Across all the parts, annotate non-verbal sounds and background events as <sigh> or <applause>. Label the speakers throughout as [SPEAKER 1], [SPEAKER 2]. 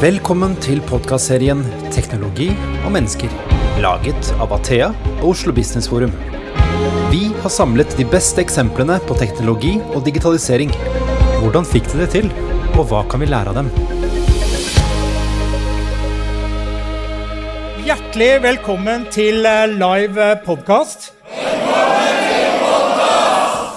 [SPEAKER 1] Velkommen til podkastserien 'Teknologi og mennesker', laget av Athea og Oslo Business Forum. Vi har samlet de beste eksemplene på teknologi og digitalisering. Hvordan fikk de det til, og hva kan vi lære av dem?
[SPEAKER 2] Hjertelig velkommen til eh, live eh, podkast.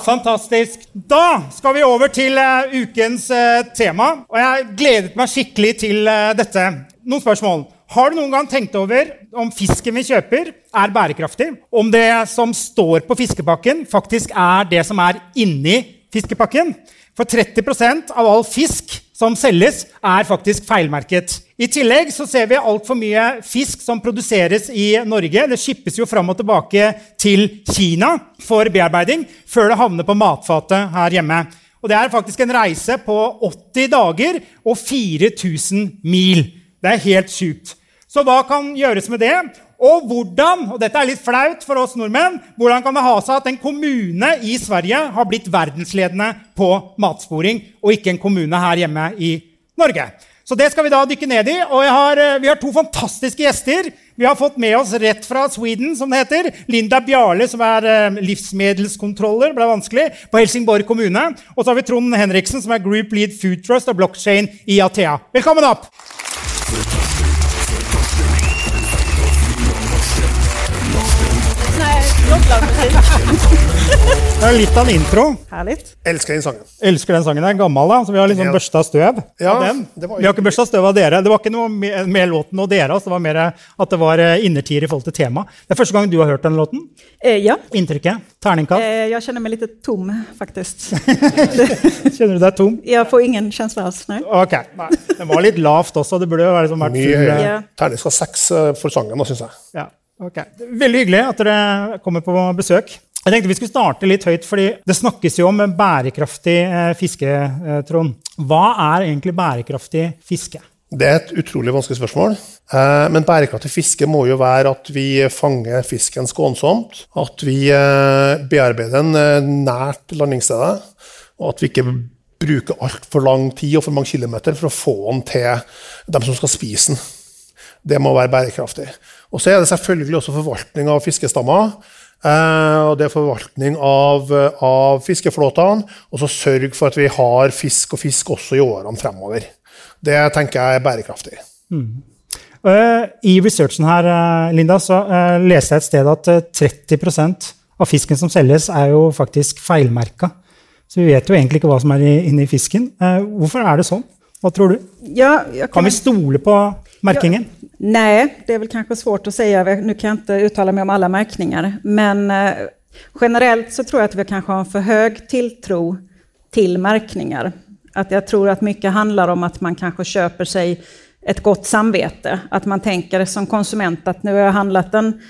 [SPEAKER 2] Fantastisk. Da skal vi over til eh, ukens eh, tema. Og jeg gledet meg skikkelig til eh, dette. Noen spørsmål. Har du noen gang tenkt over om fisken vi kjøper, er bærekraftig? Om det som står på fiskepakken, faktisk er det som er inni fiskepakken? For 30% av all fisk som selges, er faktisk feilmerket. I tillegg så ser vi altfor mye fisk som produseres i Norge. Det skippes jo fram og tilbake til Kina for bearbeiding før det havner på matfatet her hjemme. Og Det er faktisk en reise på 80 dager og 4000 mil. Det er helt sjukt. Så hva kan gjøres med det? Og hvordan og dette er litt flaut for oss nordmenn, hvordan kan det ha seg at en kommune i Sverige har blitt verdensledende på matsporing, og ikke en kommune her hjemme i Norge? Så det skal vi da dykke ned i. Og har, eh, vi har to fantastiske gjester. Vi har fått med oss rett fra Sweden, som det heter, Linda Bjarle, som er eh, livsmedelskontroller, ble vanskelig, på Helsingborg kommune. Og så har vi Trond Henriksen, som er Group Lead Food Trust og Blockchain i Athea. Velkommen opp! Det er litt av en intro.
[SPEAKER 3] Härligt.
[SPEAKER 4] Elsker den sangen.
[SPEAKER 2] Elsker den sangen. Den er gammel, da, så vi har liksom
[SPEAKER 4] Ja.
[SPEAKER 2] børsta støv
[SPEAKER 4] Ja,
[SPEAKER 2] av den.
[SPEAKER 4] det var
[SPEAKER 2] Vi har ikke børsta støv av dere. Det var ikke noe med, med låten og dere. Altså. Det var mer at det var eh, innertier i forhold til tema. Det er første gang du har hørt den låten.
[SPEAKER 3] Eh, ja,
[SPEAKER 2] Inntrykket? Terningkast?
[SPEAKER 3] eh, jag känner mig lite tom faktiskt. <laughs>
[SPEAKER 2] Kjenner du deg tom?
[SPEAKER 3] Jag får ingen känsla alls. Nej.
[SPEAKER 2] Ok. Nei. Den var litt lavt også. Det burde jo være liksom vært
[SPEAKER 4] Mye
[SPEAKER 2] full
[SPEAKER 4] høyere.
[SPEAKER 2] eh,
[SPEAKER 3] Ja.
[SPEAKER 4] Terningkast seks eh, for sangen, syns jeg.
[SPEAKER 2] Ja, Okay. Veldig hyggelig at dere kommer på besøk. Jeg tenkte Vi skulle starte litt høyt, fordi det snakkes jo om bærekraftig eh, fiske. Eh, Trond. Hva er egentlig bærekraftig fiske?
[SPEAKER 4] Det er et utrolig vanskelig spørsmål. Eh, men bærekraftig fiske må jo være at vi fanger fisken skånsomt. At vi bearbeider den nært landingsstedet. Og at vi ikke bruker altfor lang tid og for mange kilometer for å få den til dem som skal spise den. Det må være bærekraftig. Og så er det selvfølgelig også forvaltning av fiskestammer. Eh, og det er forvaltning av, av fiskeflåtene. Og så sørge for at vi har fisk og fisk også i årene fremover. Det tenker jeg er bærekraftig.
[SPEAKER 2] Eh, I researchen her, eh, Linda, så leste jeg et sted at eh, 30% av fisken som selges, er jo faktisk feilmerka. Så vi vet jo egentlig ikke hva som er i- inni fisken. Hvorfor er det sånn? Hva tror du?
[SPEAKER 3] Ja, jag
[SPEAKER 2] Kan vi stole på merkingen?
[SPEAKER 3] Nej, det är väl kanske svårt att säga. Nu kan jag inte uttala mig om alla märkningar. Men eh, generellt så tror jag att vi kanske har en för hög tilltro till märkningar. Att jag tror att mycket handlar om att man kanske köper sig ett gott samvete. Att man tänker som konsument att nu har jag handlat en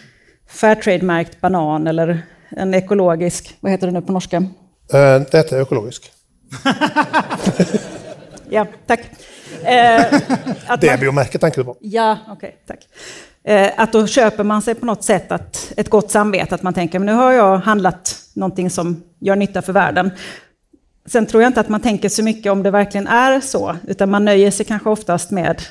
[SPEAKER 3] Fairtrade-märkt banan eller en ekologisk, vad heter det nu på norska?
[SPEAKER 4] Eh, Det heter økologisk. <laughs>
[SPEAKER 3] Ja, tack. Eh, att
[SPEAKER 4] Det
[SPEAKER 3] man-
[SPEAKER 4] biomerket tenker du på.
[SPEAKER 3] Ja, okej, tack. Eh, att då köper man sig på något sätt att, ett gott samvete, att man tänker men nu har jag handlat någonting som gör nytta för världen. Sen tror jag inte att man tänker så mycket om det verkligen är så, utan man nöjer sig kanske oftast med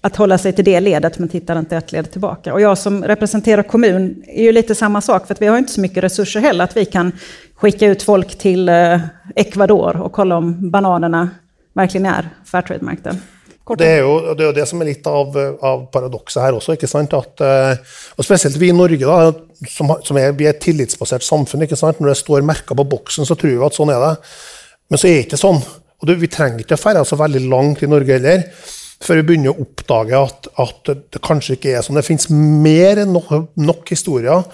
[SPEAKER 3] att hålla sig till det ledet, men tittar inte ett led tillbaka. Och jag som representerar kommun är ju lite samma sak, för att vi har inte så mycket resurser heller, att vi kan skicka ut folk till eh, Ecuador och kolla om bananerna verkligen är Fairtrade-märkta.
[SPEAKER 4] Det er jo det, er det som er litt av, av paradokset her også. ikke sant? At, eh, og Spesielt vi i Norge, da, som, som er, vi er et tillitsbasert samfunn. ikke sant? Når det står merker på boksen, så tror vi at sånn er det. Men så er det ikke sånn. Og det, Vi trenger ikke å så veldig langt i Norge heller før vi begynner å oppdage at, at det kanskje ikke er sånn. Det finnes mer enn nok, nok historier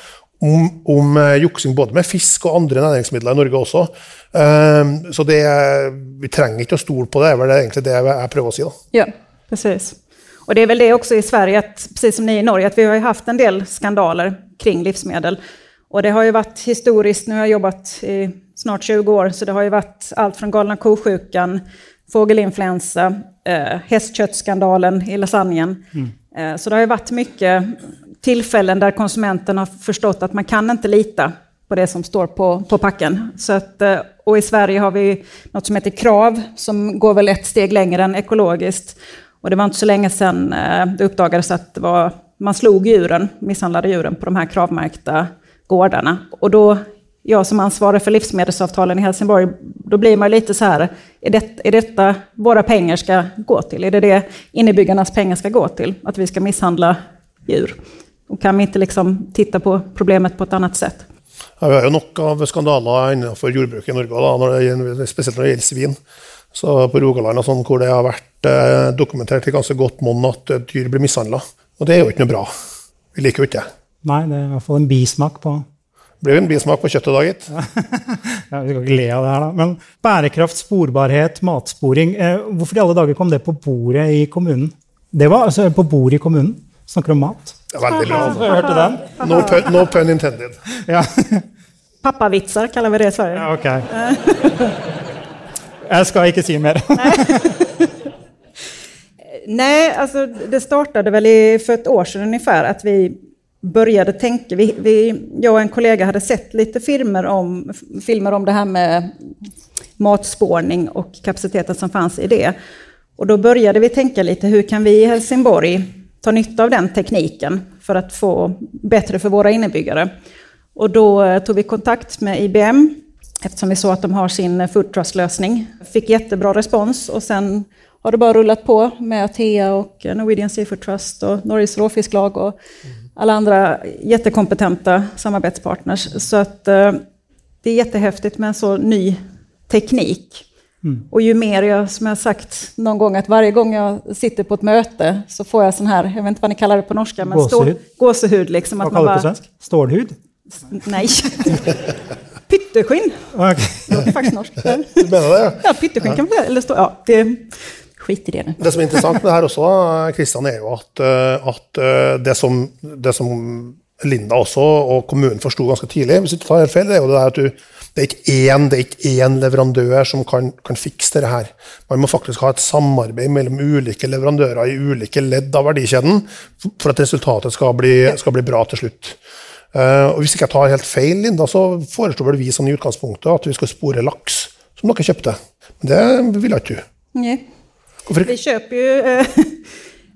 [SPEAKER 4] om, om eh, juksing både med fisk og andre næringsmidler i Norge også. Eh, så det, vi trenger ikke å stole på det, det er vel egentlig det jeg prøver å si. da.
[SPEAKER 3] Ja, precis. Och det är väl det också i Sverige, att, precis som ni i Norge, att vi har ju haft en del skandaler kring livsmedel. Och det har ju varit historiskt, nu har jag jobbat i snart 20 år, så det har ju varit allt från galna ko-sjukan, fågelinfluensa, eh, hästköttskandalen i lasagnen. Eh, så det har ju varit mycket tillfällen där konsumenten har förstått att man kan inte lita på det som står på, på packen. Så att, eh, och i Sverige har vi något som heter KRAV, som går väl ett steg längre än ekologiskt. Och det var inte så länge sedan eh, det uppdagades att det var, man slog djuren, misshandlade djuren på de här kravmärkta gårdarna. Och då, jag som ansvarig för livsmedelsavtalen i Helsingborg, då blir man lite så här, är, det, är detta våra pengar ska gå till? Är det det innebyggarnas pengar ska gå till? Att vi ska misshandla djur? Och kan vi inte liksom titta på problemet på ett annat sätt?
[SPEAKER 4] Ja, vi har jo nok av skandaler innenfor jordbruket i Norge, da, når det, spesielt når det gjelder svin. Så på Rogaland og sånn, hvor det har vært eh, dokumentert i ganske godt monn at dyr blir mishandla. Og det jo ikke noe bra. Vi liker jo ikke det.
[SPEAKER 2] Nei, det er i hvert fall en bismak på
[SPEAKER 4] Det blir jo en bismak på kjøttet, da, gitt. <laughs>
[SPEAKER 2] ja, Vi skal ikke le av det her, da. Men bærekraft, sporbarhet, matsporing. Eh, hvorfor i alle dager kom det på bordet i kommunen? Det var altså på bordet i kommunen. Snakker om mat.
[SPEAKER 4] Veldig bra.
[SPEAKER 2] Hørte den.
[SPEAKER 4] No pun, no pun intended.
[SPEAKER 2] Ja.
[SPEAKER 3] Pappavitsar kallar vi det i Sverige.
[SPEAKER 2] ja, ok. Jeg skal ikke si mer. <laughs>
[SPEAKER 3] Nej, alltså det startade väl i, för ett år sedan ungefär att vi började tänka. Vi, vi, jag och en kollega hade sett lite filmer om, filmer om det här med matspårning och kapaciteten som fanns i det. Och då började vi tänka lite, hur kan vi i Helsingborg ta nytta av den tekniken för att få bättre för våra innebyggare? Och då eh, tog vi kontakt med IBM eftersom vi såg att de har sin eh, Food Trust-lösning. Fick jättebra respons och sen har det bara rullat på med Atea och eh, Norwegian Seafood Trust och Norges råfisklag och alla andra jättekompetenta samarbetspartners. Så att det är jättehäftigt med en så ny teknik. Mm. Och ju mer jag, som jag sagt någon gång, att varje gång jag sitter på ett möte så får jag sån här, jag vet inte vad ni kallar det på norska, men
[SPEAKER 2] gåsehud.
[SPEAKER 3] Stå, gåsehud liksom.
[SPEAKER 2] Vad kallar du på svensk? Stålhud?
[SPEAKER 3] Nej. <laughs> Pytteskinn.
[SPEAKER 2] Okay.
[SPEAKER 3] Det låter faktiskt norskt. <laughs>
[SPEAKER 4] Du menar det?
[SPEAKER 3] Ja, pytteskinn kan man eller stå, ja, det, skit i det nu.
[SPEAKER 4] Det som er interessant med det her også, Kristian, er jo at, eh, at eh, det, som, det som Linda også og kommunen forsto ganske tidlig, hvis du ikke tar helt feil, det er jo det der at du det er ikke én, det er ikke én leverandør som kan, kan fikse dette her. Man må faktisk ha et samarbeid mellom ulike leverandører i ulike ledd av verdikjeden for at resultatet skal bli, skal bli bra til slutt. Uh, og Hvis ikke jeg tar helt feil, Linda, så foreslo vel vi sånn i utgangspunktet at vi skal spore laks, som dere kjøpte. Men det ville ikke du.
[SPEAKER 3] Nej.
[SPEAKER 4] Hvorfor
[SPEAKER 3] Vi köper ju eh,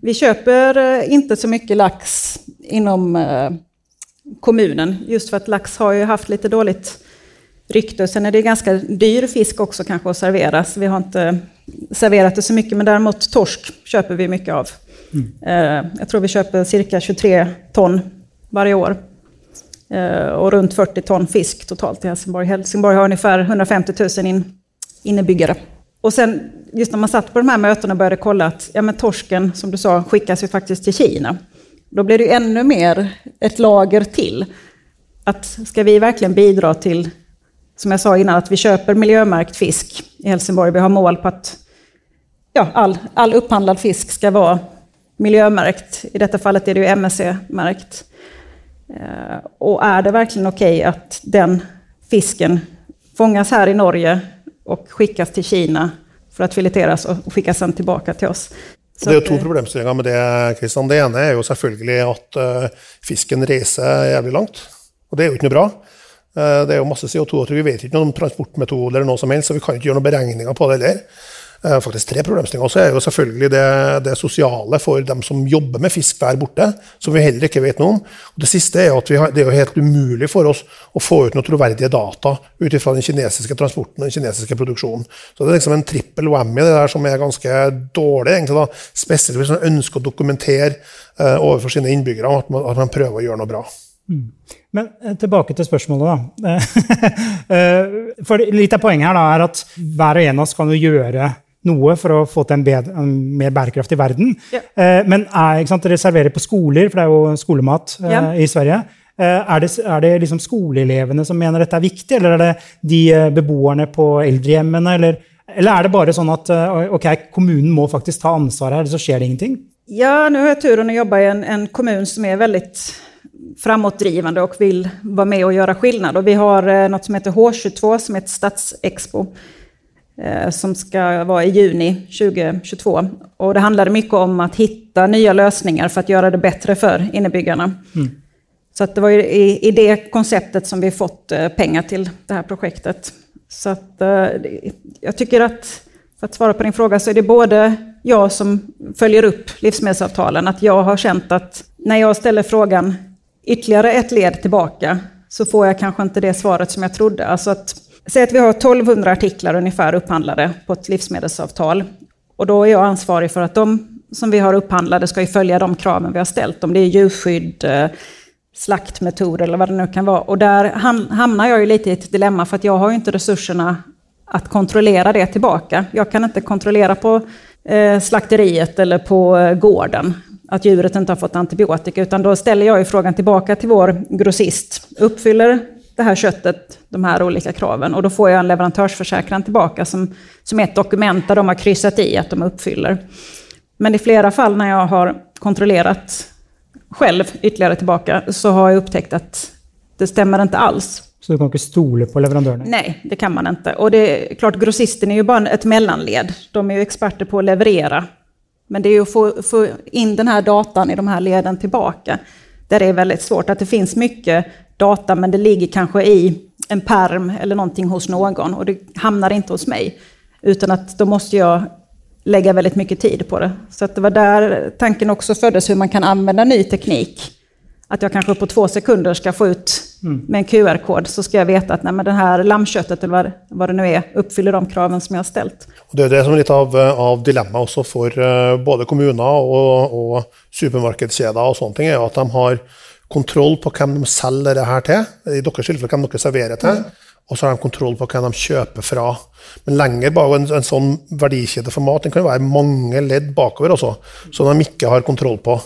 [SPEAKER 3] vi köper eh, inte så lax inom eh, kommunen, just för att lax har ju haft lite dåligt rykte. Sen är det ganska dyr fisk också kanske att servera, så vi har inte serverat det så mycket. Men däremot torsk köper vi mycket av. Eh, Jag tror vi köper cirka 23 ton varje år. Eh, Och runt 40 ton fisk totalt i Helsingborg. Helsingborg har ungefär 150 000 in, innebyggare. Och sen, just när man satt på de här mötena och började kolla att ja, men torsken, som du sa, skickas ju faktiskt till Kina. Då blir det ju ännu mer ett lager till. Att ska vi verkligen bidra till, som jag sa innan, att vi köper miljömärkt fisk i Helsingborg. Vi har mål på att ja, all, all upphandlad fisk ska vara miljömärkt. I detta fallet är det ju MSC-märkt. Eh, Och är det verkligen okej att den fisken fångas här i Norge och skickas till Kina för att fileteras och skickas sen tillbaka till oss? Så
[SPEAKER 4] Det
[SPEAKER 3] att,
[SPEAKER 4] to
[SPEAKER 3] eh,
[SPEAKER 4] problemstillinger med det. Kristian. Det ene er jo selvfølgelig at eh, fisken reiser jævlig langt. Og det jo ikke noe bra. Eh, det er jo masse CO2, og vi vet ikke noe om transportmetode eller noe som helst, så vi kan ikke gjøre noen beregninger på det heller. Eh, Faktisk tre problemstillinger. Så er jo selvfølgelig det, det sosiale for dem som jobber med fisk der borte, som vi heller ikke vet noe om. Og det siste er jo at vi har, det er jo helt umulig for oss å få ut noen troverdige data ut ifra den kinesiske transporten og den kinesiske produksjonen. Så det er liksom en trippel whammy det der som er ganske dårlig, egentlig da. spesielt hvis man ønsker å dokumentere eh, overfor sine innbyggere at man, at man prøver å gjøre noe bra. Mm.
[SPEAKER 2] Men eh, tilbake til spørsmålet, da. <laughs> Eh, For litt av poenget her da, er at hver og en av oss kan jo gjøre noe for å få til en, bedre, en mer bærekraftig verden.
[SPEAKER 3] Ja.
[SPEAKER 2] Eh, Men er, ikke sant, på skoler, for det er jo skolemat eh,
[SPEAKER 3] Ja.
[SPEAKER 2] i Sverige. Er det, er det liksom skoleelevene som mener dette er viktig, eller er det de beboerne på eldrehjemmene? Eller, eller er det bare sånn at eh, ok, kommunen må faktisk ta ansvar her, så skjer det ingenting?
[SPEAKER 3] Ja, nu har jag turen att jobba i en, en kommun som är väldigt framåtdrivande och vill vara med och göra skillnad. Och vi har eh, något som heter H22 som är ett stadsexpo eh, som ska vara i juni 2022. Och det handlade mycket om att hitta nya lösningar för att göra det bättre för innebyggarna. Så att det var i, i det konceptet som vi fått eh, pengar till det här projektet. Så att, jag tycker att, för att svara på din fråga, så är det både jag som följer upp livsmedelsavtalen, att jag har känt att när jag ställer frågan ytterligare ett led tillbaka, så får jag kanske inte det svaret som jag trodde. Alltså att, säg att vi har 1200 artiklar ungefär upphandlade på ett livsmedelsavtal. Och då är jag ansvarig för att de som vi har upphandlade ska ju följa de kraven vi har ställt. Om det är djurskydd, slaktmetoder slaktmetod eller vad det nu kan vara. Och där hamnar jag ju lite i ett dilemma för att jag har ju inte resurserna att kontrollera det tillbaka. Jag kan inte kontrollera på eh, slakteriet eller på eh, gården att djuret inte har fått antibiotika, utan då ställer jag ju frågan tillbaka till vår grossist. Uppfyller det här köttet de här olika kraven? Och då får jag en leverantörsförsäkran tillbaka som, som är ett dokument där de har kryssat i att de uppfyller. Men i flera fall när jag har kontrollerat själv ytterligare tillbaka så har jag upptäckt att det stämmer inte alls.
[SPEAKER 2] Så du kan inte stole på leverantörerna?
[SPEAKER 3] Nej, det kan man inte. Och det är klart, grossisten är ju bara ett mellanled. De är ju experter på att leverera. Men det är ju att få, få in den här datan i de här leden tillbaka. Där det är väldigt svårt. Att det finns mycket data, men det ligger kanske i en perm eller någonting hos någon. Och det hamnar inte hos mig. Utan att då måste jag lägga väldigt mycket tid på det. Så det var där tanken också föddes, hur man kan använda ny teknik. Att jag kanske på två sekunder ska få ut mm. med en QR-kod, så ska jag veta att nej, men det här lammköttet, eller vad, vad det nu är, uppfyller de kraven som jag har ställt.
[SPEAKER 4] Och det är det som är lite av, av dilemma också för uh, både kommuner och, och supermarkedskedjor och sånt, är att de har kontroll på vem de säljer det här till. I deras tillfälle kan de servera till. Mm. Och så har de kontroll på vem de köper från. Men längre bara en, en sån värdekedja för mat, den kan ju vara många led bakover också, som de inte har kontroll på.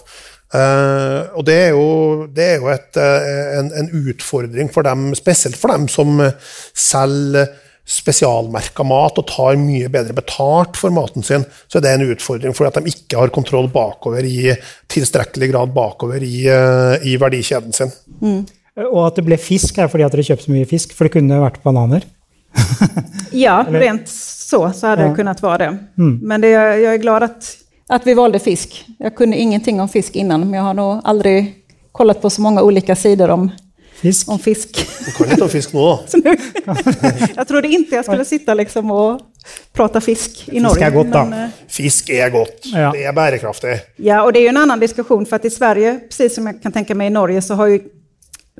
[SPEAKER 4] Uh, och det är ju, det är ju ett, uh, en, en utfordring för dem, speciellt för dem som säljer specialmärkad mat och tar mycket bättre betalt för maten sin, så är det en utfordring för att de inte har kontroll bakover i tillräcklig grad bakover i, uh, i värdekedjan sin.
[SPEAKER 2] Mm. Och att det blev fisk är för att de köpt så mycket fisk, för det kunde ha varit bananer.
[SPEAKER 3] ja, <laughs> rent så, så hade ja. det kunnat vara det. Mm. Men det, jag är glad att, att vi valde fisk. Jag kunde ingenting om fisk innan, men jag har nog aldrig kollat på så många olika sidor om
[SPEAKER 2] fisk.
[SPEAKER 3] Om fisk.
[SPEAKER 4] Du kan inte om fisk <laughs> nu.
[SPEAKER 3] jag trodde inte jag skulle sitta liksom och prata fisk i Norge.
[SPEAKER 2] Fisk är gott. Men,
[SPEAKER 4] eh, fisk är gott. Ja. Det är bärkraftigt.
[SPEAKER 3] Ja, och det är ju en annan diskussion, för att i Sverige, precis som jag kan tänka mig i Norge, så har ju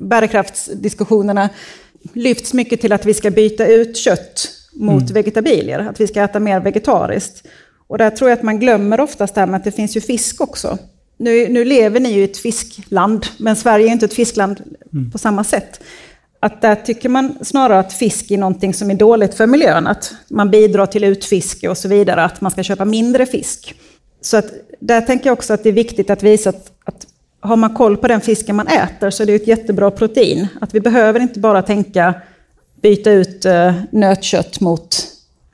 [SPEAKER 3] bärkraftsdiskussionerna lyfts mycket till att vi ska byta ut kött mot mm. vegetabilier, att vi ska äta mer vegetariskt. Och där tror jag att man glömmer oftast det här med att det finns ju fisk också. Nu, nu lever ni ju i ett fiskland, men Sverige är inte ett fiskland mm. på samma sätt. Att där tycker man snarare att fisk är någonting som är dåligt för miljön, att man bidrar till utfiske och så vidare, att man ska köpa mindre fisk. Så att där tänker jag också att det är viktigt att visa att, att har man koll på den fisken man äter så är det ett jättebra protein. Att vi behöver inte bara tänka byta ut uh, nötkött mot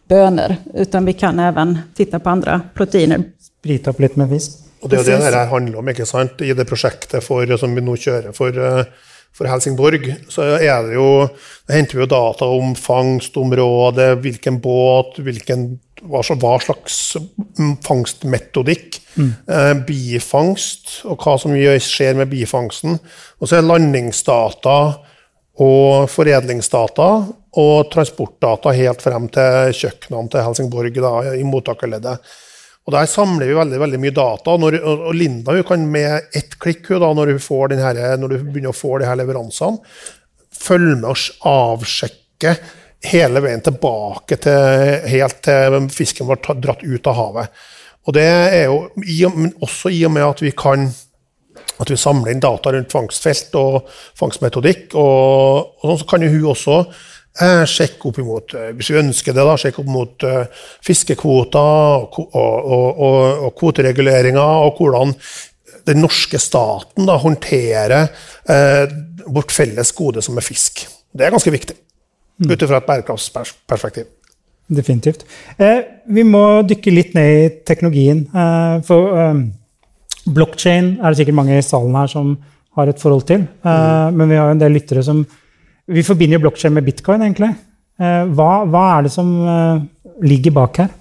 [SPEAKER 3] bönor, utan vi kan även titta på andra proteiner.
[SPEAKER 2] Sprita upp lite med fisk.
[SPEAKER 4] Och det är det det här handlar om, sant? I det projektet för, som vi nu kör för, eh, för Helsingborg, så är det ju, det hämtar vi data om fangstområde, vilken båt, vilken hva, slags mm, fangstmetodikk. Mm. Eh, bifangst, og hva som skjer med bifangsten. Og så er landingsdata og foredlingsdata og transportdata helt frem til kjøkkenene til Helsingborg da, i mottakerleddet. Og Der samler vi veldig veldig mye data. Når, og Linda kan med ett klikk da, når, den här, når, du begynner å få de her leveransene, følge med og avsjekke hele veien tilbake til helt til fisken var dratt ut av havet. Og det er jo men også i og med at vi kan at vi samler inn data rundt fangstfelt og fangstmetodikk. Og, og sånn så kan jo hun også eh, sjekke opp imot, eh, hvis vi ønsker det, da, sjekke opp mot eh, fiskekvoter og, og, og, og, kvotereguleringer, og hvordan den norske staten da, håndterer eh, vårt felles gode som er fisk. Det er ganske viktig. Mm. Utifrån ett bärkraftsperspektiv.
[SPEAKER 2] Definitivt. Eh, vi må dykke litt ned i teknologien. Eh, for eh, blockchain er det sikkert mange i salen her som har et forhold til. Eh, mm. Men vi har jo en del lyttere som vi forbinder jo blokkjede med bitcoin, egentlig. Hva, eh, hva, er det som eh, ligger bak her?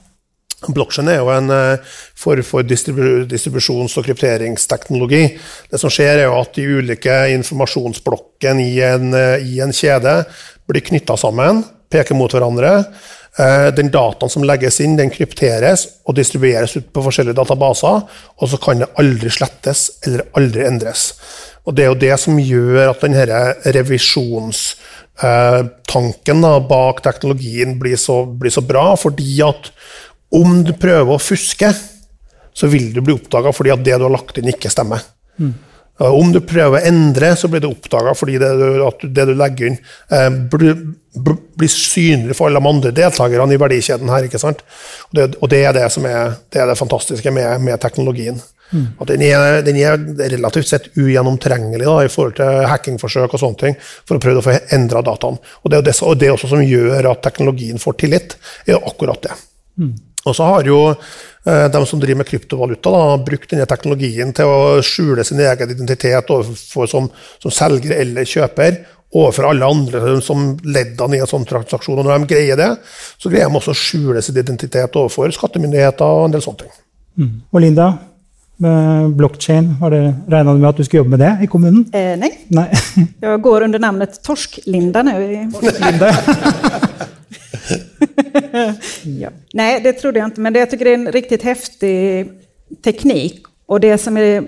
[SPEAKER 4] Blokkjede er jo en eh, form for distribusjons- og krypteringsteknologi. Det som skjer, er jo at de ulike informasjonsblokkene i en, i en kjede blir knytta sammen, peker mot hverandre. Den dataen som legges inn, den krypteres og distribueres ut på forskjellige databaser. Og så kan det aldri slettes eller aldri endres. Og det er jo det som gjør at denne revisjonstanken da, bak teknologien blir så, blir så bra, fordi at om du prøver å fuske, så vil du bli oppdaga fordi at det du har lagt inn, ikke stemmer. Uh, Om du prøver å endre, så blir det oppdaga fordi det du, at det du legger inn, eh, blir, bl- blir synlig for alle de andre deltakerne i verdikjeden her. ikke sant? Og det, og det er det som er det, er det fantastiske med, med teknologien. At den er, den er relativt sett ugjennomtrengelig da, i forhold til hackingforsøk og sånne ting, for å prøve å få endra dataene. Og det er det, og det er også som gjør at teknologien får tillit, er akkurat det. Og så har jo eh, de som driver med kryptovaluta, da, brukt denne teknologien til å skjule sin egen identitet overfor som, som selger eller kjøper, overfor alle andre som leddene i en sånn transaksjon. Og når de greier det, så greier de også å skjule sin identitet overfor skattemyndigheter og en del sånne ting.
[SPEAKER 2] Og Linda, blockchain, har dere regna med at du skulle jobbe med det i kommunen?
[SPEAKER 3] Eh, nej,
[SPEAKER 2] Nei. <laughs>
[SPEAKER 3] jag går under namnet Torsklinda nu. i- <laughs> ja. Nej, det trodde jag inte, men det, jag tycker det är en riktigt häftig teknik. Och det som är,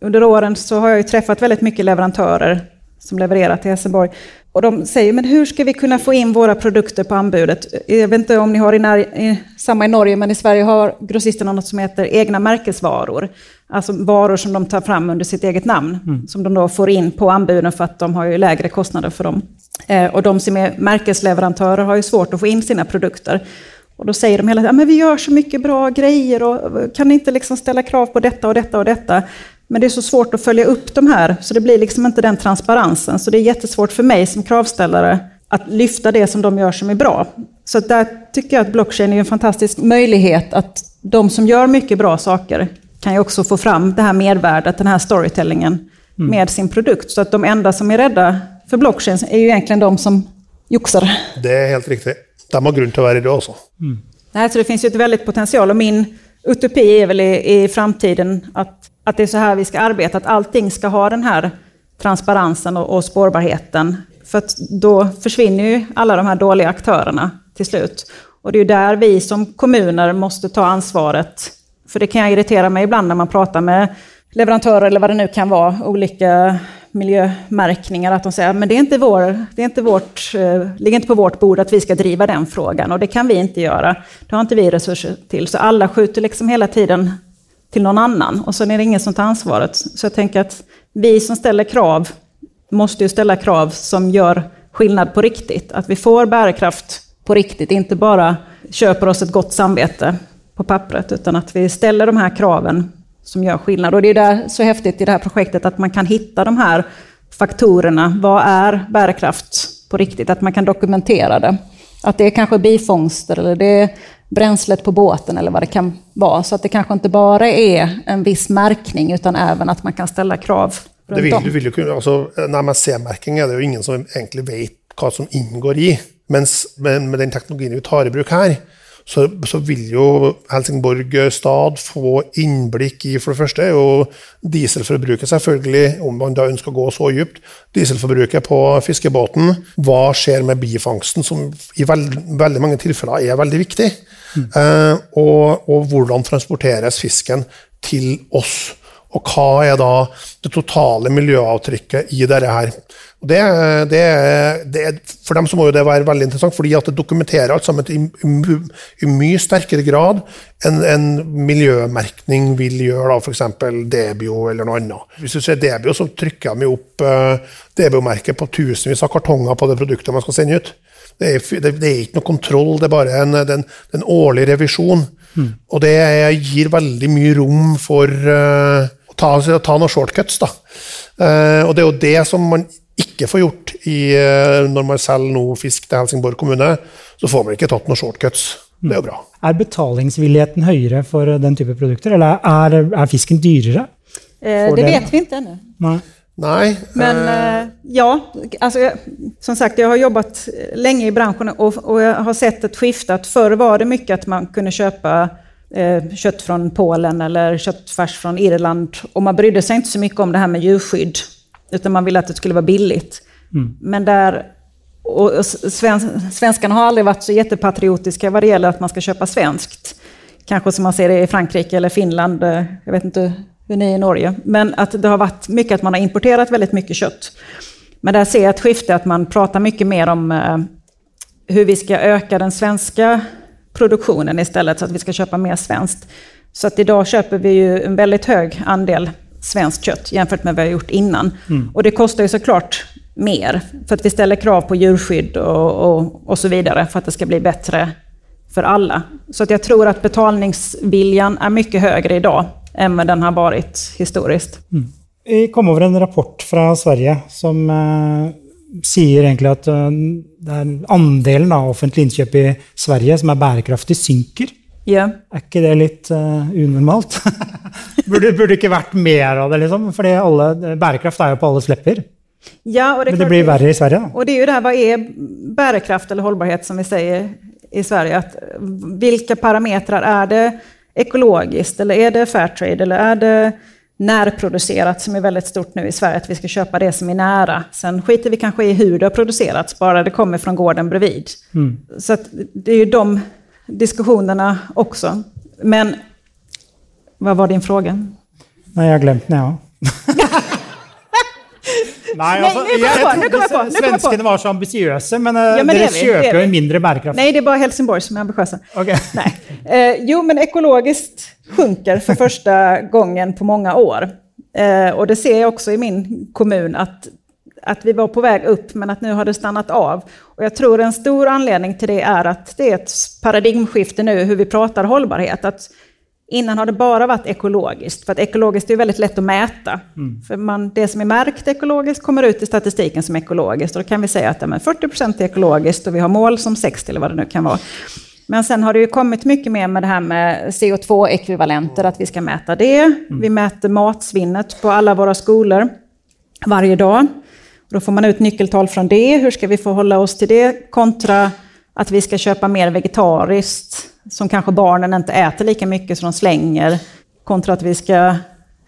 [SPEAKER 3] under åren så har jag träffat väldigt mycket leverantörer som levererar till Helsingborg. Och de säger, men hur ska vi kunna få in våra produkter på anbudet? Jag vet inte om ni har i, när, i samma i Norge, men i Sverige har grossisterna något som heter egna märkesvaror. Alltså varor som de tar fram under sitt eget namn, som de då får in på anbuden för att de har ju lägre kostnader för dem. Eh, och de som är märkesleverantörer har ju svårt att få in sina produkter. Och då säger de hela tiden, men vi gör så mycket bra grejer och kan ni inte liksom ställa krav på detta och detta och detta? Men det är så svårt att följa upp de här, så det blir liksom inte den transparensen. Så det är jättesvårt för mig som kravställare att lyfta det som de gör som är bra. Så att där tycker jag att blockchain är en fantastisk möjlighet att de som gör mycket bra saker kan ju också få fram det här mervärdet, den här storytellingen med sin produkt. Så att de enda som är rädda för blockchain är ju egentligen de som joxar.
[SPEAKER 4] Det er helt riktig. De har grunn til å være det også.
[SPEAKER 3] Nej, så det finns ju ett väldigt potential och min utopi är väl i, i framtiden att, att det är så här vi ska arbeta, att allting ska ha den här transparensen och, och spårbarheten. För att då försvinner ju alla de här dåliga aktörerna till slut. Och det är ju där vi som kommuner måste ta ansvaret. För det kan irritera mig ibland när man pratar med leverantörer eller vad det nu kan vara, olika miljömärkningar, att de säger men det är inte, vår, det är inte vårt, eh, ligger inte på vårt bord att vi ska driva den frågan och det kan vi inte göra. Det har inte vi resurser till. Så alla skjuter liksom hela tiden till någon annan och sen är det ingen som tar ansvaret. Så jag tänker att vi som ställer krav måste ju ställa krav som gör skillnad på riktigt. Att vi får bärkraft på riktigt, inte bara köper oss ett gott samvete på pappret, utan att vi ställer de här kraven som gör skillnad. Och det är där så häftigt i det här projektet att man kan hitta de här faktorerna. Vad är bärkraft på riktigt? Att man kan dokumentera det. Att det är kanske bifångster eller det är bränslet på båten eller vad det kan vara. Så att det kanske inte bara är en viss märkning utan även att man kan ställa krav
[SPEAKER 4] Det
[SPEAKER 3] runt
[SPEAKER 4] vil,
[SPEAKER 3] om.
[SPEAKER 4] du vil jo kunne, altså, en MSC-merking er det jo ingen som egentlig vet hva som inngår i. Mens men med den teknologien vi tar i bruk her, så, så vil jo Helsingborg stad få innblikk i For det første er jo dieselforbruket, selvfølgelig, om man da ønsker å gå så dypt. Dieselforbruket på fiskebåten. Hva skjer med bifangsten, som i veld, veldig mange tilfeller er veldig viktig. Eh, og, og hvordan transporteres fisken til oss. Og hva er da det totale miljøavtrykket i dette her? Det, det, det, for dem så må jo det være veldig interessant, fordi at det dokumenterer alt sammen i, i, i mye sterkere grad enn en miljømerkning vil gjøre, f.eks. Debio eller noe annet. Hvis du ser Debio, så trykker de opp uh, Debio-merket på tusenvis av kartonger på det produktet man skal sende ut. Det er, det, det er ikke noe kontroll, det er bare en, en, det er en årlig revisjon. Og det gir veldig mye rom for eh, å ta, ta noen shortcuts. Da. Eh, og det er jo det som man ikke får gjort i, eh, når man selger noe fisk til Helsingborg kommune. Så får man ikke tatt noen shortcuts. Det er jo bra.
[SPEAKER 2] Er betalingsvilligheten høyere for den type produkter, eller er, er fisken dyrere?
[SPEAKER 3] Eh, det
[SPEAKER 2] det-
[SPEAKER 3] vet vi inte ännu.
[SPEAKER 2] Nei.
[SPEAKER 4] Nei.
[SPEAKER 3] Men
[SPEAKER 4] eh,
[SPEAKER 3] eh, ja, alltså, jag- som sagt, jag har jobbat länge i branschen och, och jag har sett ett skifte. Att förr var det mycket att man kunde köpa eh, kött från Polen eller köttfärs från Irland. Och man brydde sig inte så mycket om det här med djurskydd. Utan man ville att det skulle vara billigt. Men där och sven, svenskarna har aldrig varit så jättepatriotiska vad det gäller att man ska köpa svenskt. Kanske som man ser det i Frankrike eller Finland, eh, jag vet inte hur ni är i Norge. Men att det har varit mycket att man har importerat väldigt mycket kött. Men där ser jag ett skifte att man pratar mycket mer om eh, hur vi ska öka den svenska produktionen istället, så att vi ska köpa mer svenskt. Så att idag köper vi ju en väldigt hög andel svenskt kött jämfört med vad vi har gjort innan. Mm. Och det kostar ju såklart mer, för att vi ställer krav på djurskydd och, och, och så vidare för att det ska bli bättre för alla. Så att jag tror att betalningsviljan är mycket högre idag än vad den har varit historiskt. Mm.
[SPEAKER 2] Vi kom över en rapport från Sverige som eh, säger egentligen att eh, andelen av offentliga inköp i Sverige som är bärkraftig synker.
[SPEAKER 3] Ja.
[SPEAKER 2] Är inte det lite uh, onormalt? <laughs> borde, burde ikke vært mer av det, liksom? För alle, bærekraft är ju på allas läppar.
[SPEAKER 3] Ja, och det,
[SPEAKER 2] Men det blir värre i Sverige. Då.
[SPEAKER 3] Och det är ju det här, vad är bärkraft eller hållbarhet som vi säger i Sverige? Att vilka parametrar är det ekologiskt eller är det fairtrade eller är det närproducerat som är väldigt stort nu i Sverige, att vi ska köpa det som är nära. Sen skiter vi kanske i hur det har producerats, bara det kommer från gården bredvid. Mm. Så det är ju de diskussionerna också. Men vad var din fråga?
[SPEAKER 2] Nej, jag har glömt den. Ja. <laughs>
[SPEAKER 3] Nej, Nej, nu kommer jag på. Jag
[SPEAKER 2] på. Var så ambitiösa, men, eh, ja, men det köper ju en mindre bärkraft.
[SPEAKER 3] Nej, det är bara Helsingborg som är ambitiösa.
[SPEAKER 2] Okay. <laughs>
[SPEAKER 3] Eh, jo, men ekologiskt sjunker för första gången på många år. Eh, och det ser jag också i min kommun, att, att vi var på väg upp, men att nu har det stannat av. Och jag tror en stor anledning till det är att det är ett paradigmskifte nu, hur vi pratar hållbarhet. Att Innan har det bara varit ekologiskt, för att ekologiskt är väldigt lätt att mäta. Mm. För man, det som är märkt ekologiskt kommer ut i statistiken som ekologiskt. Och då kan vi säga att ja, 40% är ekologiskt och vi har mål som 60 eller vad det nu kan vara. Men sen har det ju kommit mycket mer med det här med CO2-ekvivalenter, att vi ska mäta det. Mm. Vi mäter matsvinnet på alla våra skolor varje dag. Då får man ut nyckeltal från det. Hur ska vi förhålla oss till det kontra att vi ska köpa mer vegetariskt som kanske barnen inte äter lika mycket som de slänger, kontra att vi ska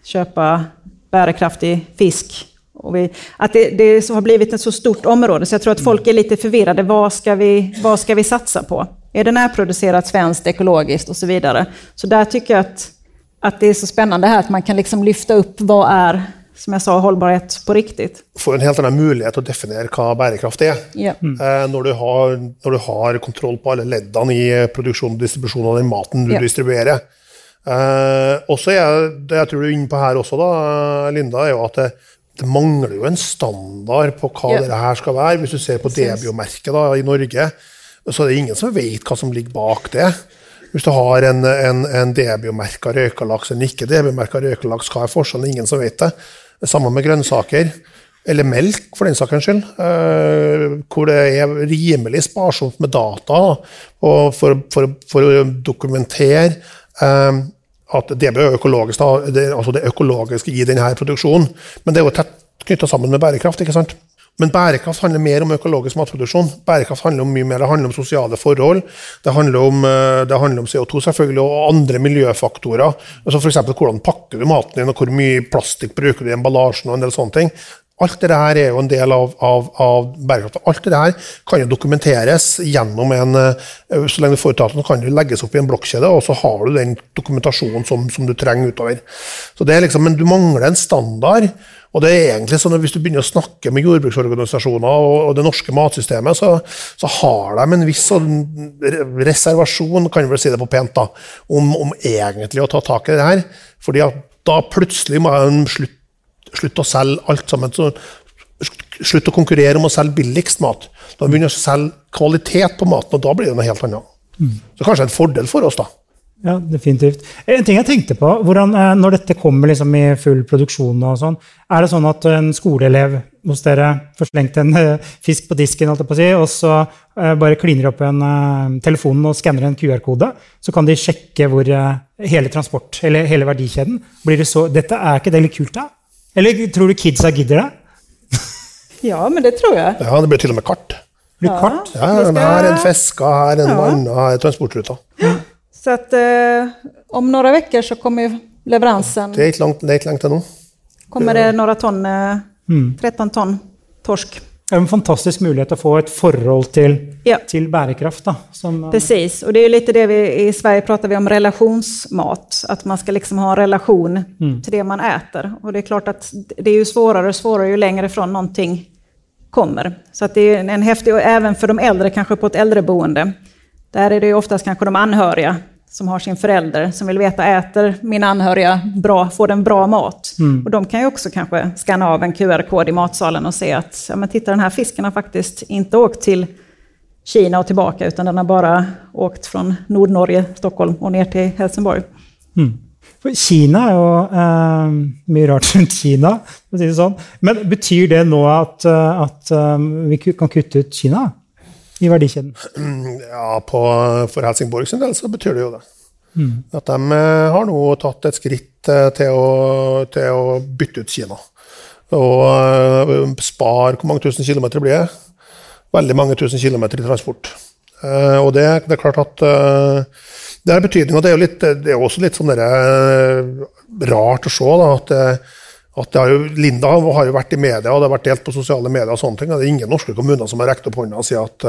[SPEAKER 3] köpa bärkraftig fisk. Vi, att det, det har blivit ett så stort område, så jag tror att folk är lite förvirrade. Vad ska vi, vad ska vi satsa på? Är det närproducerat svenskt, ekologiskt och så vidare? Så där tycker jag att, att det är så spännande här att man kan liksom lyfta upp vad är som jag sa, hållbarhet på riktigt.
[SPEAKER 4] Får en helt annan möjlighet att definiera vad bärkraft är.
[SPEAKER 3] Ja. Mm.
[SPEAKER 4] när, du har, när du har kontroll på alla ledden i produktion och distribution av den maten du ja. distribuerar. Uh, och så är det jag tror du är inne på här också, då, Linda, är ju att det, det manglar ju en standard på vad ja. det här ska vara. Om du ser på Debio-märket i Norge, så är det ingen som vet vad som ligger bak det. Om du har en, en, en Debio-merka røkelaks eller ikke Debio-merka røkelaks, hva er forskjellen? Ingen som vet det. Det samme med grønnsaker. Eller melk, for den saks skyld. Uh, hvor det er rimelig sparsomt med data for, for, for, å dokumentere uh, at det blir økologisk, da, det, altså det økologiske i denne produksjonen. Men det er jo tett knytta sammen med bærekraft. ikke sant? Men bærekraft handler mer om økologisk matproduksjon. Bærekraft handler om mye mer. Det handler om sosiale forhold. Det handler om, eh, det handler om CO2 selvfølgelig, og andre miljøfaktorer. Altså F.eks. hvordan pakker du maten din, og hvor mye plastikk bruker du i emballasjen. og en del sånne ting. Alt det her er jo en del av, av, av bærekraft. Alt det her kan jo dokumenteres gjennom en eh, Så lenge du får ut kan det legges opp i en blokkjede, og så har du den dokumentasjonen som, som du trenger utover. Så det er liksom, Men du mangler en standard. Og det er egentlig sånn at Hvis du begynner å snakke med jordbruksorganisasjoner og, og det norske matsystemet, så, så, har de en viss sånn reservasjon, kan vi vel si det på pent, da, om, om, egentlig å ta tak i det her. Fordi at da plutselig må de slutte, slutte å selge alt sammen. Så, slutte å konkurrere om å selge billigst mat. Da begynner vi å selge kvalitet på maten, og da blir det noe helt annet. Mm. Så kanskje en fordel for oss, da.
[SPEAKER 2] Ja, definitivt. En ting jeg tenkte på, hvordan, eh, Når dette kommer liksom i full produksjon, og sånn, er det sånn at en skoleelev hos dere får slengt en eh, fisk på disken, holdt jeg på å si, og så eh, bare kliner opp en telefon telefonen og skanner en QR-kode, så kan de sjekke hvor hele transport, eller hele verdikjeden blir det så, Dette er ikke det litt kult, da? Eller tror du kidsa gidder det?
[SPEAKER 3] ja, men det tror jeg.
[SPEAKER 4] Ja, det blir til og med kart.
[SPEAKER 2] Blir ja, kart?
[SPEAKER 4] Ja, skal... Her er en fisker, her er en ja. her er transportruta. Ja.
[SPEAKER 3] Så att eh, om några veckor så kommer leveransen...
[SPEAKER 4] Det är inte långt, det är inte långt ännu.
[SPEAKER 3] Kommer det några ton, eh, mm. 13 ton torsk
[SPEAKER 2] en fantastisk möjlighet att få ett förhållande till, ja. till bärkraft. Då,
[SPEAKER 3] som, Precis, och det är lite det vi i Sverige pratar vi om relationsmat. Att man ska liksom ha en relation mm. till det man äter. Och det är klart att det är ju svårare och svårare ju längre ifrån någonting kommer. Så att det är en häftig, och även för de äldre, kanske på ett äldreboende. Där är det ju oftast kanske de anhöriga som har sin förälder som vill veta, äter min anhöriga bra, får den bra mat? Mm. Och de kan ju också kanske skanna av en QR-kod i matsalen och se att, ja men titta den här fisken har faktiskt inte åkt till Kina och tillbaka, utan den har bara åkt från Nordnorge, Stockholm och ner till Helsingborg.
[SPEAKER 2] Mm. Kina är ju eh, mycket rart runt Kina. Men betyder det nu att, eh, att um, vi kan kutta ut Kina? i verdikjeden?
[SPEAKER 4] Ja, på, for Helsingborg sin del så betyr det jo det. Mm. At de eh, har nå tatt et skritt eh, til å, til å bytte ut Kina. Og spare Hvor mange tusen kilometer blir det? Veldig mange tusen kilometer i transport. Uh, og det, det, er klart at uh, det har betydning. Og det er jo litt, det er også litt sånn der, rart å se da, at at har jo, Linda har jo vært i media, og det har vært delt på sosiale medier. og sånne ting, Det er ingen norske kommuner som har rekt opp hånda og sier at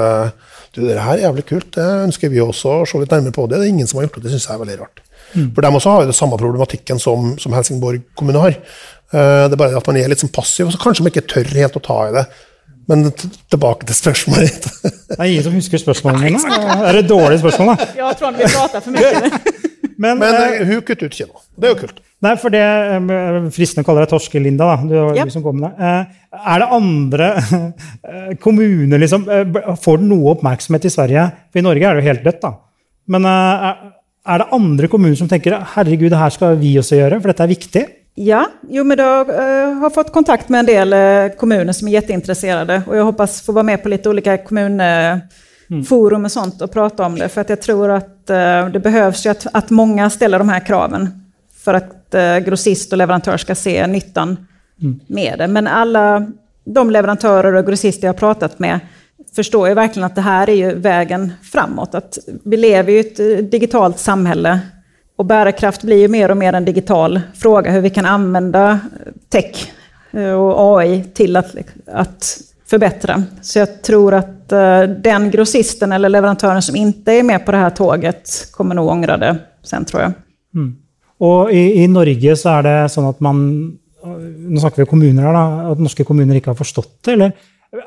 [SPEAKER 4] du, det her er jævlig kult, det ønsker vi også å se litt nærmere på. Det Det er ingen som har gjort det, det syns jeg er veldig rart. Mm. For de også har jo det samme problematikken som, som Helsingborg kommune har. Det er bare at man er litt sånn passiv, og så kanskje man ikke tør helt å ta i det. Men tilbake til spørsmålet
[SPEAKER 2] Det er ingen som husker spørsmålene mine. Er det dårlige spørsmål, da? <laughs>
[SPEAKER 3] Ja, Trond, vi prater for mye.
[SPEAKER 4] Men, Men uh, hun kutter ut Kina. Det er jo kult.
[SPEAKER 2] Nei, for det eh, Fristende å kalle deg Torske-Linda, da. Du, yep. du som kom med det. Eh, er det andre eh, kommuner liksom, Får den noe oppmerksomhet i Sverige? For i Norge er det jo helt dødt, da. Men er det andre kommuner som tenker herregud, det her skal vi også gjøre, for dette er viktig?
[SPEAKER 3] Ja, jo, men jag uh, har fått kontakt med en del uh, kommuner som är jätteintresserade och jag hoppas få vara med på lite olika kommunforum mm. och sånt och prata om det. För att jag tror att uh, det behövs ju att, att många ställer de här kraven för att eh, grossist och leverantör ska se nyttan mm. med det. Men alla de leverantörer och grossister jag har pratat med förstår ju verkligen att det här är ju vägen framåt. Att vi lever i ett eh, digitalt samhälle och bärkraft blir ju mer och mer en digital fråga, hur vi kan använda eh, tech eh, och AI till att, att förbättra. Så jag tror att eh, den grossisten eller leverantören som inte är med på det här tåget kommer nog ångra det sen tror jag. Mm.
[SPEAKER 2] Och i, i, Norge så är det så att man nu snackar vi om kommuner här, da. At kommuner inte har förstått det. Eller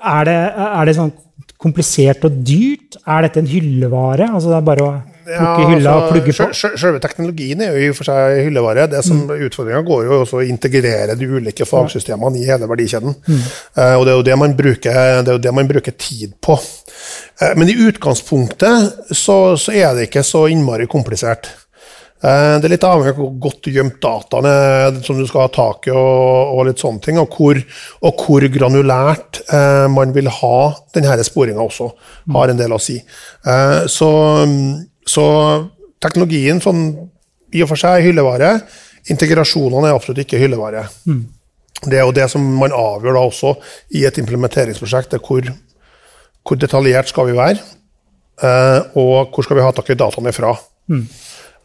[SPEAKER 2] Är det, är det sånn komplisert och dyrt? Är dette en hyllevare? Altså det er bare å ja, hylla altså, og plugge på?
[SPEAKER 4] Selve teknologien er jo i og for seg hyllevare. Det som mm. Utfordringa går jo også å integrere de ulike fagsystemene i hele verdikjeden. Mm. Uh, og det er, jo det, man bruker, det er jo det man bruker tid på. Uh, men i utgangspunktet så, så er det ikke så innmari komplisert. Eh, det er litt avhengig av hvor godt gjemt dataene som du skal ha tak i, og, og litt sånne ting, og hvor, og hvor granulært eh, man vil ha denne sporinga også, har en del å si. Eh, så, så, teknologien sånn, i og for seg er hyllevare. Integrasjonene er absolutt ikke hyllevare. Mm. Det er jo det som man avgjør da også i et implementeringsprosjekt. Hvor, hvor, detaljert skal vi være, eh, og hvor skal vi ha tak i dataene fra. Mm.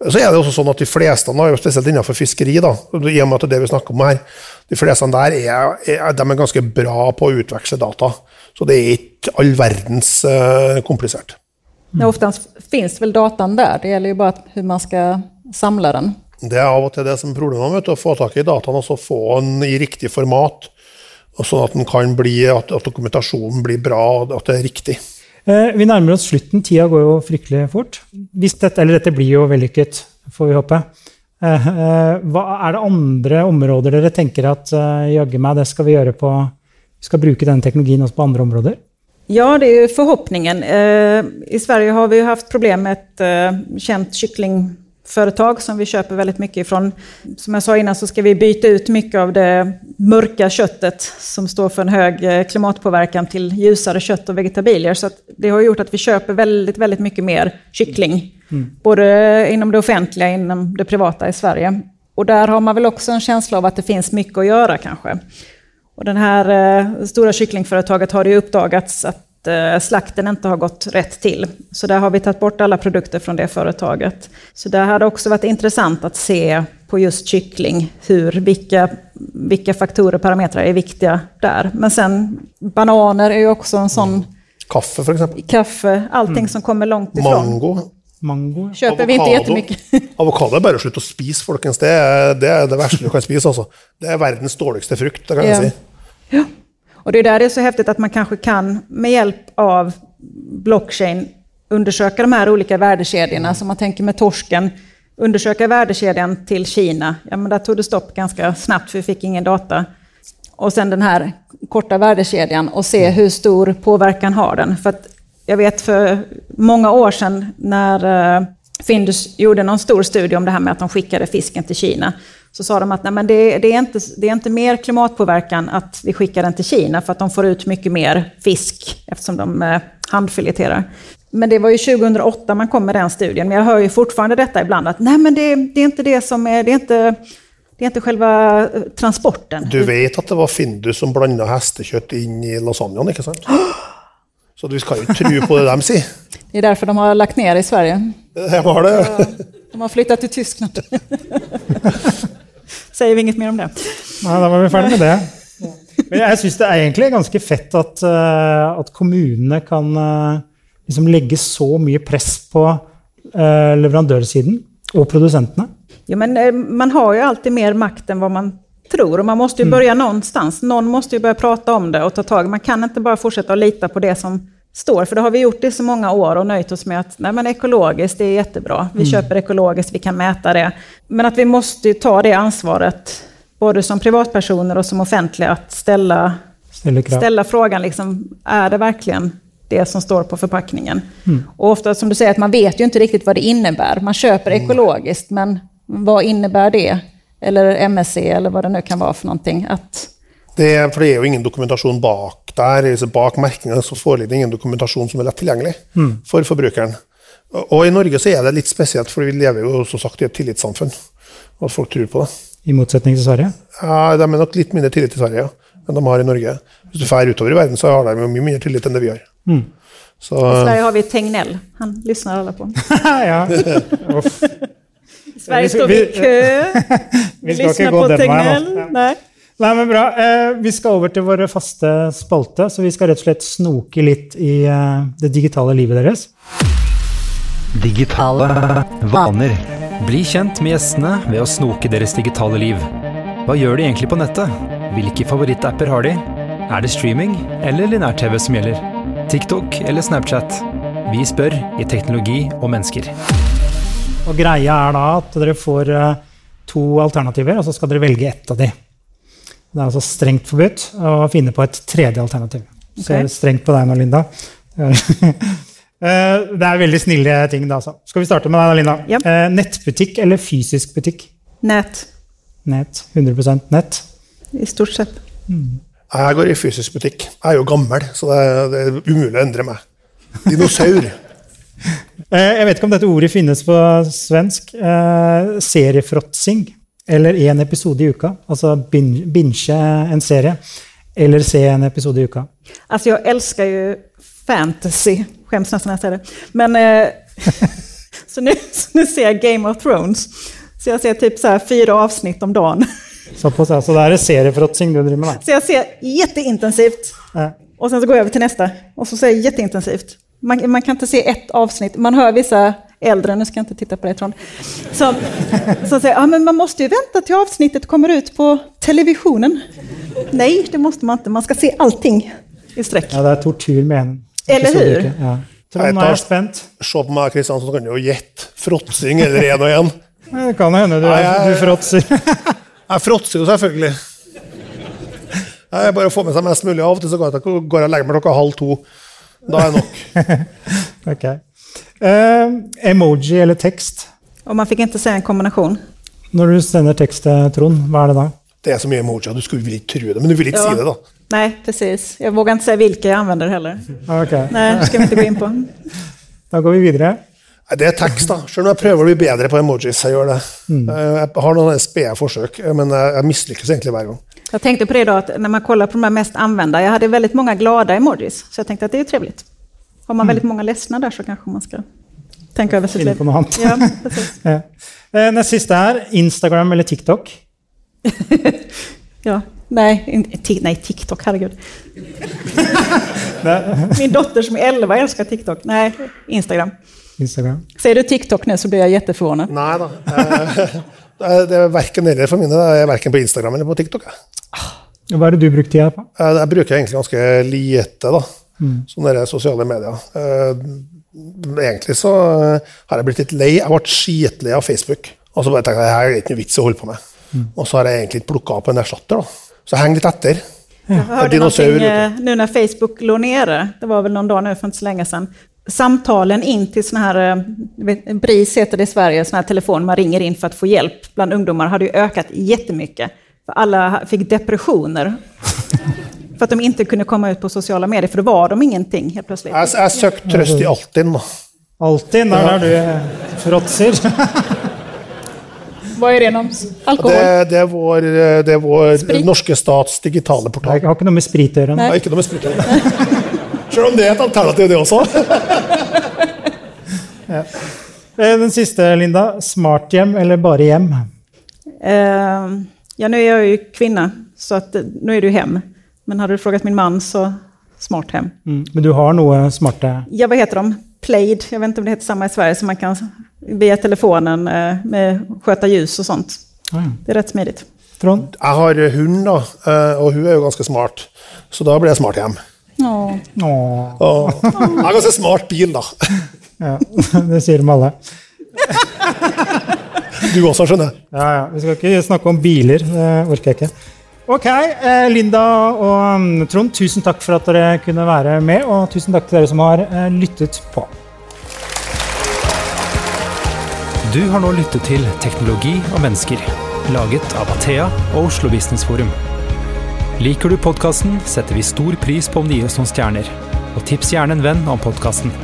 [SPEAKER 4] Så er det også sånn at De fleste, spesielt innenfor fiskeri, da, i og med at det er det vi snakker om her, de fleste der er, er, de er ganske bra på å utveksle data. Så det er ikke all verdens uh, komplisert.
[SPEAKER 3] Ja, oftast finns väl datan där, det gäller ju bara hur man ska samla den.
[SPEAKER 4] Det er av og til det som er problemet, å få tak i dataen og så få den i riktig format. Og sånn at, den kan bli, at, at dokumentasjonen blir bra, at det er riktig.
[SPEAKER 2] Eh, vi nærmer oss slutten. Tida går jo fryktelig fort. Hvis dette, eller dette blir jo vellykket, får vi håpe. Eh, eh, hva er det andre områder dere tenker at jaggu meg, det skal vi gjøre på Vi skal bruke denne teknologien også på andre områder?
[SPEAKER 3] Ja, det är förhoppningen. I Sverige har vi haft problem med ett känt kyckling företag som vi köper väldigt mycket ifrån. Som jag sa innan så ska vi byta ut mycket av det mörka köttet som står för en hög eh, klimatpåverkan till ljusare kött och vegetabilier. Så det har gjort att vi köper väldigt, väldigt mycket mer kyckling. Mm. Både inom det offentliga och inom det privata i Sverige. Och där har man väl också en känsla av att det finns mycket att göra kanske. Och det här eh, stora kycklingföretaget har det uppdagats att Eh, slakten inte har gått rätt till. Så där har vi tagit bort alla produkter från det företaget. Så det hade också varit intressant att se på just kyckling, hur, vilka, vilka faktorer och parametrar är viktiga där. Men sen bananer är ju också en sån,
[SPEAKER 4] Kaffe, för exempel.
[SPEAKER 3] kaffe, allting som kommer långt ifrån.
[SPEAKER 4] Mango.
[SPEAKER 2] Mango.
[SPEAKER 3] Köper vi inte
[SPEAKER 4] Avokado.
[SPEAKER 3] jättemycket. <laughs>
[SPEAKER 4] Avokado er bare å slutte å spise, folkens. Det er, det er det verste du kan spise. altså. Det er verdens dårligste frukt, det kan
[SPEAKER 3] Ja.
[SPEAKER 4] jeg si.
[SPEAKER 3] Och det är där det är så häftigt att man kanske kan med hjälp av blockchain undersöka de här olika värdekedjorna. Så man tänker med torsken, undersöka värdekedjan till Kina. Ja, men där tog det stopp ganska snabbt för vi fick ingen data. Och sen den här korta värdekedjan och se hur stor påverkan har den. För att jag vet för många år sedan när eh, Findus gjorde någon stor studie om det här med att de skickade fisken till Kina. Så sa de att nej, men det, det, är inte, det är inte mer klimatpåverkan att vi skickar den till Kina för att de får ut mycket mer fisk eftersom de eh, handfileterar. Men det var ju 2008 man kom med den studien. Men jag hör ju fortfarande detta ibland att nej men det, det är inte det som är, det är inte, det är inte själva eh, transporten.
[SPEAKER 4] Du vet at det var Findus som blanda hestekjøtt inn i lasagnen, ikke sant? <gasps> Så du jo ikke tro på det de sier. <laughs>
[SPEAKER 3] Det är därför de har lagt ner i Sverige.
[SPEAKER 4] Det var det.
[SPEAKER 3] De har flyttat till Tyskland. <laughs> Säger vi inget mer om det?
[SPEAKER 2] Nei, da var vi ferdig med det. Men jeg syns det er egentlig ganske fett at, eh, at kommunene kan eh, liksom legge så mye press på eh, leverandørsiden og produsentene.
[SPEAKER 3] Jo, men man har ju alltid mer makt än vad man tror. Och man måste ju börja någonstans. Någon måste ju börja prata om det och ta tag. Man kan inte bara fortsätta att lita på det som står. För det har vi gjort i så många år och nöjt oss med att nej, men ekologiskt, det är jättebra. Vi köper ekologiskt, vi kan mäta det. Men att vi måste ta det ansvaret, både som privatpersoner och som offentliga, att ställa, ställa frågan, liksom, är det verkligen det som står på förpackningen? Och ofta som du säger, att man vet ju inte riktigt vad det innebär. Man köper ekologiskt, men vad innebär det? Eller MSC eller vad det nu kan vara för någonting. Att,
[SPEAKER 4] Det for det er jo ingen dokumentasjon bak der. altså Bak merkingen så foreligger det ingen dokumentasjon som er lett tilgjengelig for forbrukeren. Og- Og i Norge så er det litt spesielt, for vi lever jo som sagt i et tillitssamfunn. Og at folk tror på det.
[SPEAKER 2] I motsetning til Sverige.
[SPEAKER 4] Ja, De er nok litt mindre tillit til Sverige ja, enn de har i Norge. Hvis du drar utover i verden, så har de jo mye mindre tillit enn det vi har. Så,
[SPEAKER 3] I Sverige har vi Tegnell, han lyssnar alla på. <laughs>
[SPEAKER 2] ja. <laughs> Uff.
[SPEAKER 3] I Sverige
[SPEAKER 2] Vi
[SPEAKER 3] står vi i
[SPEAKER 2] vi-
[SPEAKER 3] kö, <laughs>
[SPEAKER 2] Vi skal
[SPEAKER 3] lyssnar på. Tegnell.
[SPEAKER 2] Ja.
[SPEAKER 3] Nej.
[SPEAKER 2] Nei, men bra. Eh, vi skal over til våre faste spalte, så vi skal rett og slett snoke litt i eh, det digitale livet deres.
[SPEAKER 1] Digitale vaner. Bli kjent med gjestene ved å snoke deres digitale liv. Hva gjør de egentlig på nettet? Hvilke favorittapper har de? Er det streaming eller linær-TV som gjelder? TikTok eller Snapchat? Vi spør i Teknologi og mennesker.
[SPEAKER 2] Og greia er da at dere får eh, to alternativer, og så skal dere velge ett av de. Det er altså strengt forbudt å finne på et tredje alternativ. Ser
[SPEAKER 3] Ok.
[SPEAKER 2] strengt på deg nå, Linda. <laughs> Eh, det er veldig snille ting, da. Altså. Skal vi starte med deg, da, Linda?
[SPEAKER 3] Ja.
[SPEAKER 2] Eh, Nettbutikk eller fysisk butikk?
[SPEAKER 3] Nät,
[SPEAKER 2] Nett. 100% nett.
[SPEAKER 3] i stort sett.
[SPEAKER 4] jeg går i fysisk butikk. Jeg er jo gammel, så det er, det er umulig å endre meg. Dinosaur. <laughs>
[SPEAKER 2] Eh, Jeg vet ikke om dette ordet finnes på svensk. Seriefråtsing. Eller én episode i uka. Altså bin- binge en serie. Eller se en episode i uka.
[SPEAKER 3] Alltså jag älskar ju fantasy, skäms nästan när jag säger det. Men eh, <laughs> så, nu, så nu ser jag Game of Thrones. Så jag ser typ så här fyra avsnitt om dagen. <laughs>
[SPEAKER 2] Såpass, ja. Så det er seriefråtsing du driver med.
[SPEAKER 3] Så jag ser jätteintensivt. Och sen så går jag över till nästa. Och så ser jag jätteintensivt. Man, man kan inte se ett avsnitt. Man hör vissa äldre, nu ska jag inte titta på det Trond, som, som säger att men man måste ju vänta till avsnittet kommer ut på televisionen. Nej, det måste man inte. Man ska se allting i sträck.
[SPEAKER 2] Ja, det er tortur med en
[SPEAKER 3] Eller hur?
[SPEAKER 2] Ja. Trond,
[SPEAKER 4] tar-
[SPEAKER 2] jeg spent.
[SPEAKER 4] Se på meg, Kristian, så kan du jo gjette. Fråtsing eller og én.
[SPEAKER 2] Ja, Det kan hende du,
[SPEAKER 4] jeg-
[SPEAKER 2] du fråtser.
[SPEAKER 4] Jeg fråtser jo selvfølgelig. Jeg bare får med seg mest mulig. Av til så går jeg og legger meg klokka halv to. Da er det nok.
[SPEAKER 2] Ok. Eh, emoji eller tekst?
[SPEAKER 3] Och man fick inte säga en kombination.
[SPEAKER 2] Når du sender tekst til Trond, hva er det da?
[SPEAKER 4] Det så mye emojier, du skulle vil ikke tro det, men du vil ikke
[SPEAKER 3] Ja.
[SPEAKER 4] si det, da.
[SPEAKER 3] Nej, precis. Jag vågar inte säga vilka jag använder heller.
[SPEAKER 2] Ok,
[SPEAKER 3] Nej, det ska vi inte gå in på. <laughs>
[SPEAKER 2] Da går vi videre.
[SPEAKER 4] Nei, Det tekst, da. Selv om jeg prøver å bli bedre på emojis. Jeg gjør det. Eh, Jeg har noen spede forsøk, eh, men jeg jeg mislykkes egentlig hver gang.
[SPEAKER 3] Jag tänkte på det idag, att när man kollar på de här mest använda, jag hade väldigt många glada emojis, så jag tänkte att det är trevligt. Har man väldigt många ledsna där så kanske man ska tänka över sitt liv.
[SPEAKER 2] på.
[SPEAKER 3] Ja, precis. <laughs>
[SPEAKER 2] Ja. Eh, Den siste her, Instagram eller TikTok? <laughs>
[SPEAKER 3] Ja. Nej, inte- nej, TikTok, herregud. <laughs> Min dotter som är 11 älskar TikTok. Nej, Instagram.
[SPEAKER 2] Instagram.
[SPEAKER 3] Säger du TikTok nu så blir jag jätteförvånad.
[SPEAKER 4] Nei da. Eh, Det er- det er verken eller for mine. Det er verken på Instagram eller på TikTok.
[SPEAKER 2] Hva er det du bruker tida på?
[SPEAKER 4] Eh, Jeg bruker egentlig ganske lite, da. Sånne der sosiale medier. Eh, Egentlig så eh, har jeg blitt litt lei. Jeg ble skitlei av Facebook. Og så bare tenkte jeg det her er ikke noe vits å holde på med. Og så har jeg egentlig ikke plukka opp en erstatter. da. Så jeg henger litt etter.
[SPEAKER 3] Jag hörde någonting eh, nu när Facebook låg nere, det var väl någon dag nu för inte så länge sedan. Samtalen in till såna här, BRIS heter det i Sverige, såna här telefon man ringer in för att få hjälp bland ungdomar hade ju ökat jättemycket. För alla fick depressioner. För att de inte kunde komma ut på sociala medier, för då var de ingenting helt plötsligt.
[SPEAKER 4] Jeg jeg søkte trøst i Altinn.
[SPEAKER 2] Alltid når er du eh, fråtser. <laughs>
[SPEAKER 3] Vad är det om alkohol?
[SPEAKER 4] Det, det er vår, det er vår
[SPEAKER 3] Sprit.
[SPEAKER 4] norske stats digitale portal.
[SPEAKER 2] Jeg har ikke noe med sprit.
[SPEAKER 4] Det er ikke noe med sprit. Selv om det er et alternativ, det også. <laughs>
[SPEAKER 2] Eh, Den siste, Linda. Smarthjem eller bare hjem?
[SPEAKER 3] Eh, ja, nu är jag ju kvinna, så att, eh, nu är ju hem. Men hade du frågat min man så smart hem.
[SPEAKER 2] Mm. Men du har noe smarte
[SPEAKER 3] Ja, vad heter de? Plaid, jag vet inte om det heter samma i Sverige, så man kan via telefonen eh, med, sköta ljus och sånt.
[SPEAKER 2] Ja.
[SPEAKER 3] Det är rätt smidigt.
[SPEAKER 2] Trond?
[SPEAKER 4] Jeg har hund, da, eh, og hun er jo ganske smart. Så da blir jeg smart hjem.
[SPEAKER 3] Ja.
[SPEAKER 2] Åh.
[SPEAKER 4] Jeg har ganske smart bil, da.
[SPEAKER 2] Ja, det sier de alle.
[SPEAKER 4] Du også, skjønner.
[SPEAKER 2] Ja, ja. Vi skal ikke snakke om biler. Det orker jeg ikke. Ok, eh, Linda og mm, Trond, tusen takk for at dere kunne være med, og tusen takk til dere som har eh, lyttet på.
[SPEAKER 1] Du har nå lyttet til Teknologi og mennesker, laget av Athea og Oslo Business Forum. Liker du podkasten, setter vi stor pris på om du gir oss noen stjerner. Og tips gjerne en venn om podkasten.